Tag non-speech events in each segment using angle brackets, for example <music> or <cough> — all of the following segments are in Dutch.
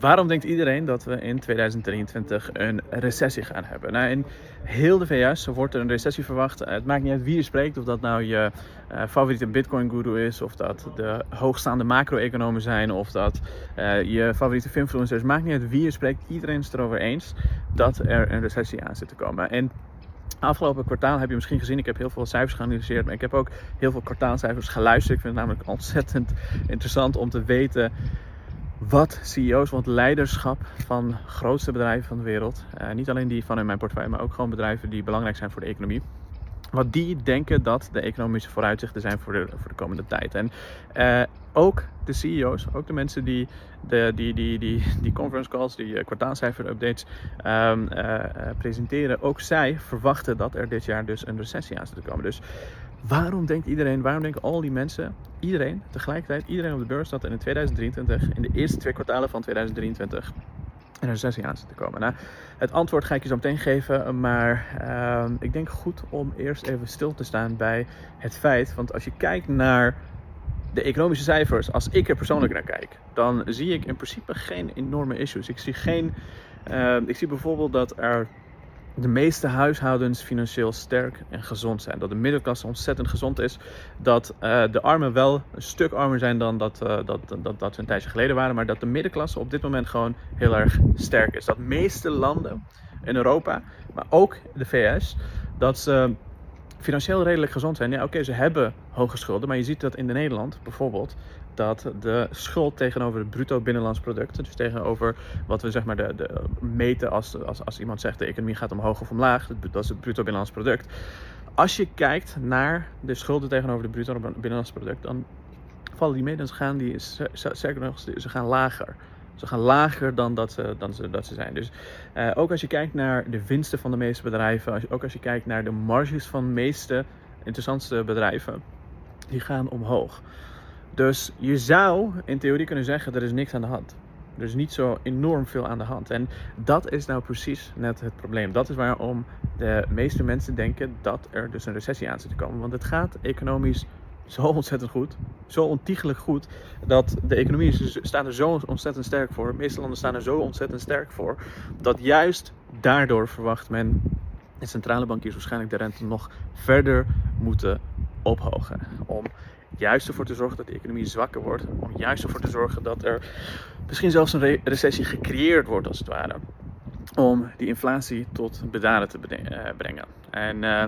waarom denkt iedereen dat we in 2023 een recessie gaan hebben? Nou, in heel de VS wordt er een recessie verwacht. Het maakt niet uit wie je spreekt, of dat nou je uh, favoriete Bitcoin-guru is, of dat de hoogstaande macro-economen zijn, of dat uh, je favoriete influencers. Maakt niet uit wie je spreekt. Iedereen is het erover eens dat er een recessie aan zit te komen. En Afgelopen kwartaal heb je misschien gezien, ik heb heel veel cijfers geanalyseerd, maar ik heb ook heel veel kwartaalcijfers geluisterd. Ik vind het namelijk ontzettend interessant om te weten wat CEO's, wat leiderschap van grootste bedrijven van de wereld, uh, niet alleen die van in mijn portefeuille, maar ook gewoon bedrijven die belangrijk zijn voor de economie, wat die denken dat de economische vooruitzichten zijn voor de, voor de komende tijd. En uh, ook de CEO's, ook de mensen die de, die, die, die, die conference calls, die uh, kwartaalcijfer updates um, uh, presenteren, ook zij verwachten dat er dit jaar dus een recessie aan zit te komen. Dus waarom denkt iedereen, waarom denken al die mensen, iedereen tegelijkertijd, iedereen op de beurs dat er in 2023, in de eerste twee kwartalen van 2023, een recessie aan zit te komen? Nou, het antwoord ga ik je zo meteen geven, maar uh, ik denk goed om eerst even stil te staan bij het feit, want als je kijkt naar de economische cijfers, als ik er persoonlijk naar kijk, dan zie ik in principe geen enorme issues. Ik zie geen, uh, ik zie bijvoorbeeld dat er de meeste huishoudens financieel sterk en gezond zijn. Dat de middenklasse ontzettend gezond is. Dat uh, de armen wel een stuk armer zijn dan dat, uh, dat, dat, dat ze een tijdje geleden waren. Maar dat de middenklasse op dit moment gewoon heel erg sterk is. Dat meeste landen in Europa, maar ook de VS, dat ze financieel redelijk gezond zijn. Ja, oké, ze hebben hoge schulden. Maar je ziet dat in de Nederland bijvoorbeeld dat de schuld tegenover het bruto binnenlands product, dus tegenover wat we zeg maar de, de meten als, als, als iemand zegt de economie gaat omhoog of omlaag, dat is het bruto binnenlands product. Als je kijkt naar de schulden tegenover het bruto binnenlands product, dan vallen die mee, dan gaan die, sterker nog, ze gaan lager. Ze gaan lager dan dat ze, dan ze, dat ze zijn. Dus uh, ook als je kijkt naar de winsten van de meeste bedrijven, als ook als je kijkt naar de marges van de meeste interessantste bedrijven, die gaan omhoog. Dus je zou in theorie kunnen zeggen, er is niks aan de hand. Er is niet zo enorm veel aan de hand. En dat is nou precies net het probleem. Dat is waarom de meeste mensen denken dat er dus een recessie aan zit te komen. Want het gaat economisch zo ontzettend goed. Zo ontiegelijk goed. Dat de economie staat er zo ontzettend sterk voor. De meeste landen staan er zo ontzettend sterk voor. Dat juist daardoor verwacht men de centrale bankiers waarschijnlijk de rente nog verder moeten ophogen. Om juist ervoor te zorgen dat de economie zwakker wordt. Om juist ervoor te zorgen dat er misschien zelfs een re recessie gecreëerd wordt, als het ware. Om die inflatie tot bedaren te eh, brengen. En uh,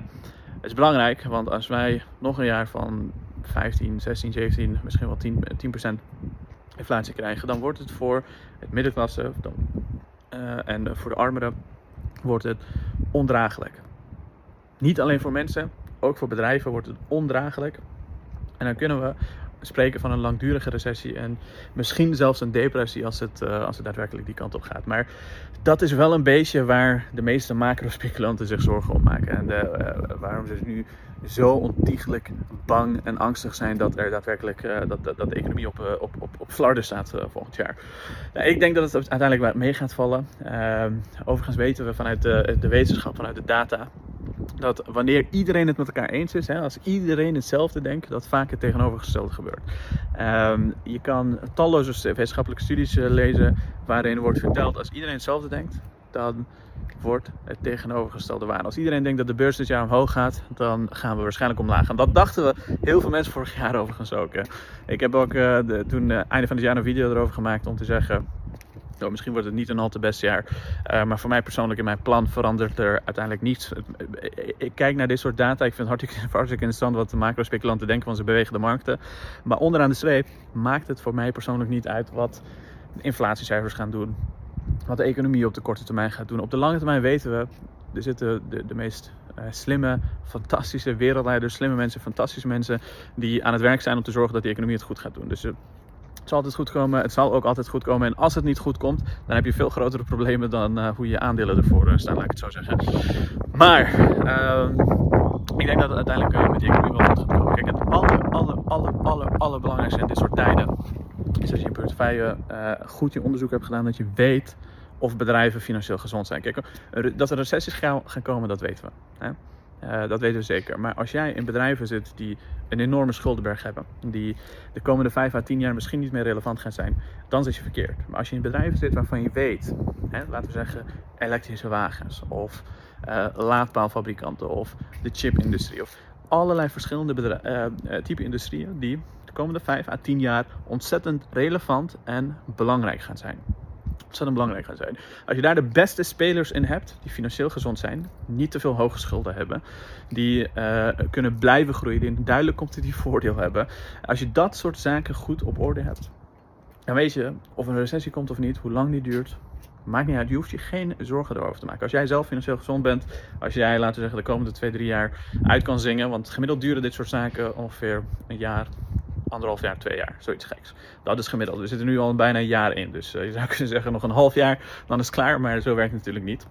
het is belangrijk, want als wij nog een jaar van 15, 16, 17, misschien wel 10, 10% inflatie krijgen, dan wordt het voor het middenklasse dan, uh, en voor de armeren wordt het ondraaglijk. Niet alleen voor mensen, ook voor bedrijven wordt het ondraaglijk. En dan kunnen we spreken van een langdurige recessie en misschien zelfs een depressie als het, uh, als het daadwerkelijk die kant op gaat. Maar dat is wel een beetje waar de meeste macro-speculanten zich zorgen om maken. En de, uh, waarom ze nu zo ontiegelijk bang en angstig zijn dat er daadwerkelijk dat, dat, dat, de economie op, op, op, op flarden staat volgend jaar. Nou, ik denk dat het uiteindelijk mee gaat vallen. Ehm, overigens weten we vanuit de, de wetenschap, vanuit de data, dat wanneer iedereen het met elkaar eens is, hè, als iedereen hetzelfde denkt, dat vaak het tegenovergestelde gebeurt. Um, je kan talloze wetenschappelijke studies uh, lezen waarin wordt verteld, als iedereen hetzelfde denkt, dan wordt het tegenovergestelde waar. Als iedereen denkt dat de beurs dit jaar omhoog gaat, dan gaan we waarschijnlijk omlaag. En dat dachten we heel veel mensen vorig jaar overigens ook. Ik heb ook uh, de, toen uh, einde van het jaar een video erover gemaakt om te zeggen Misschien wordt het niet een al te best jaar. Uh, maar voor mij persoonlijk in mijn plan verandert er uiteindelijk niets. Ik kijk naar dit soort data. Ik vind het hartstikke, <laughs> interessant wat de macro-speculanten denken van ze bewegen de markten. Maar onderaan de streep maakt het voor mij persoonlijk niet uit wat de inflatiecijfers gaan doen. Wat de economie op de korte termijn gaat doen. Op de lange termijn weten we, er zitten de, de meest slimme, fantastische wereldleiders, slimme mensen, fantastische mensen die aan het werk zijn om te zorgen dat de economie het goed gaat doen. Dus het zal altijd goed komen. Het zal ook altijd goed komen. En als het niet goed komt, dan heb je veel grotere problemen dan uh, hoe je aandelen ervoor uh, staan, laat ik het zo zeggen. Maar uh, ik denk dat het uiteindelijk uh, met die economie wel goed gaat komen. Kijk, het aller, aller, aller, aller, allerbelangrijkste in dit soort tijden is als je in portefeuille goed je onderzoek hebt gedaan, dat je weet of bedrijven financieel gezond zijn. Kijk, dat er recessies gaan komen, dat weten we. Hè? Uh, dat weten we zeker. Maar als jij in bedrijven zit die een enorme schuldenberg hebben, die de komende 5 à 10 jaar misschien niet meer relevant gaan zijn, dan zit je verkeerd. Maar als je in bedrijven zit waarvan je weet, hè, laten we zeggen elektrische wagens of uh, laadpaalfabrikanten of de chipindustrie of allerlei verschillende uh, type industrieën die de komende 5 à 10 jaar ontzettend relevant en belangrijk gaan zijn ontzettend belangrijk gaan zijn. Als je daar de beste spelers in hebt, die financieel gezond zijn, niet te veel hoge schulden hebben, die uh, kunnen blijven groeien, die een duidelijk competitief <laughs> voordeel hebben. Als je dat soort zaken goed op orde hebt, dan weet je of een recessie komt of niet, hoe lang die duurt. Maakt niet uit, je hoeft je geen zorgen erover te maken. Als jij zelf financieel gezond bent, als jij, laten we zeggen, de komende 2, 3 jaar uit kan zingen, want gemiddeld duren dit soort zaken ongeveer een jaar, anderhalf jaar, twee jaar. Zoiets geks. Dat is gemiddeld. We zitten nu al bijna een jaar in. Dus uh, je zou <laughs> kunnen zeggen nog een half jaar, dan is het klaar. Maar zo werkt het natuurlijk niet.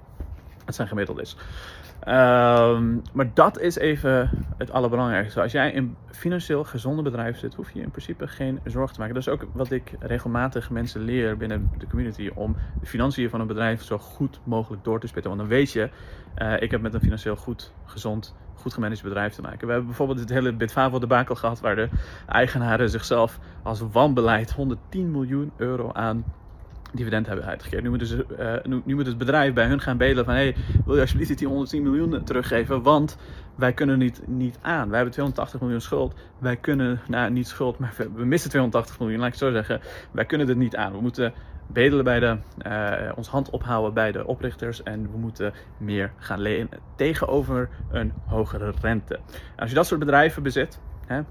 Het zijn gemiddeld is. Um, maar dat is even het allerbelangrijkste. Als jij in een financieel gezonde bedrijf zit, hoef je in principe geen zorgen te maken. Dat is ook wat ik regelmatig mensen leer binnen de community. Om de financiën van een bedrijf zo goed mogelijk door te spitten. Want dan weet je, uh, ik heb met een financieel goed, gezond goed gemanaged bedrijf te maken. We hebben bijvoorbeeld het hele Bitfavo debakel gehad, waar de eigenaren zichzelf als wanbeleid 110 miljoen euro aan dividend hebben uitgekeerd. Nu moet, dus, nu, nu, moet het bedrijf bij hun gaan bedelen van... hey, wil je alsjeblieft die 110 miljoen teruggeven? Want wij kunnen niet, niet aan. Wij hebben 280 miljoen schuld. Wij kunnen, nou niet schuld, maar we missen 280 miljoen, laat ik het zo zeggen. Wij kunnen dit niet aan. We moeten bedelen bij de, uh, ons hand ophouden bij de oprichters en we moeten meer gaan lenen tegenover een hogere rente. Als je dat soort bedrijven bezit, hè,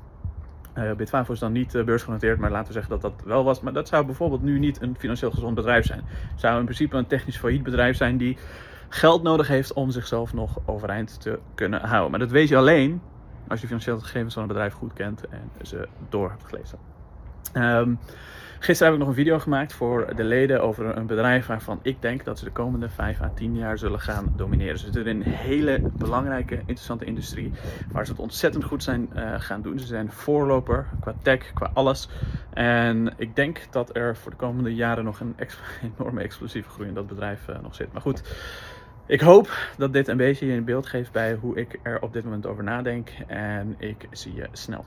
uh, Bitfavo is dan niet uh, beursgenoteerd, maar laten we zeggen dat dat wel was. Maar dat zou bijvoorbeeld nu niet een financieel gezond bedrijf zijn. Het zou in principe een technisch failliet bedrijf zijn die geld nodig heeft om zichzelf nog overeind te kunnen houden. Maar dat weet je alleen als je financiële gegevens van een bedrijf goed kent en ze door hebt gelezen. Um, Gisteren heb ik nog een video gemaakt voor de leden over een bedrijf waarvan ik denk dat ze de komende 5 à 10 jaar zullen gaan domineren. Ze zitten in een hele belangrijke, interessante industrie waar ze het ontzettend goed zijn uh, gaan doen. Ze zijn voorloper qua tech, qua alles. En ik denk dat er voor de komende jaren nog een <laughs> enorme explosieve groei in dat bedrijf uh, nog zit. Maar goed. Ik hoop dat dit een beetje je een beeld geeft bij hoe ik er op dit moment over nadenk. En ik zie je snel.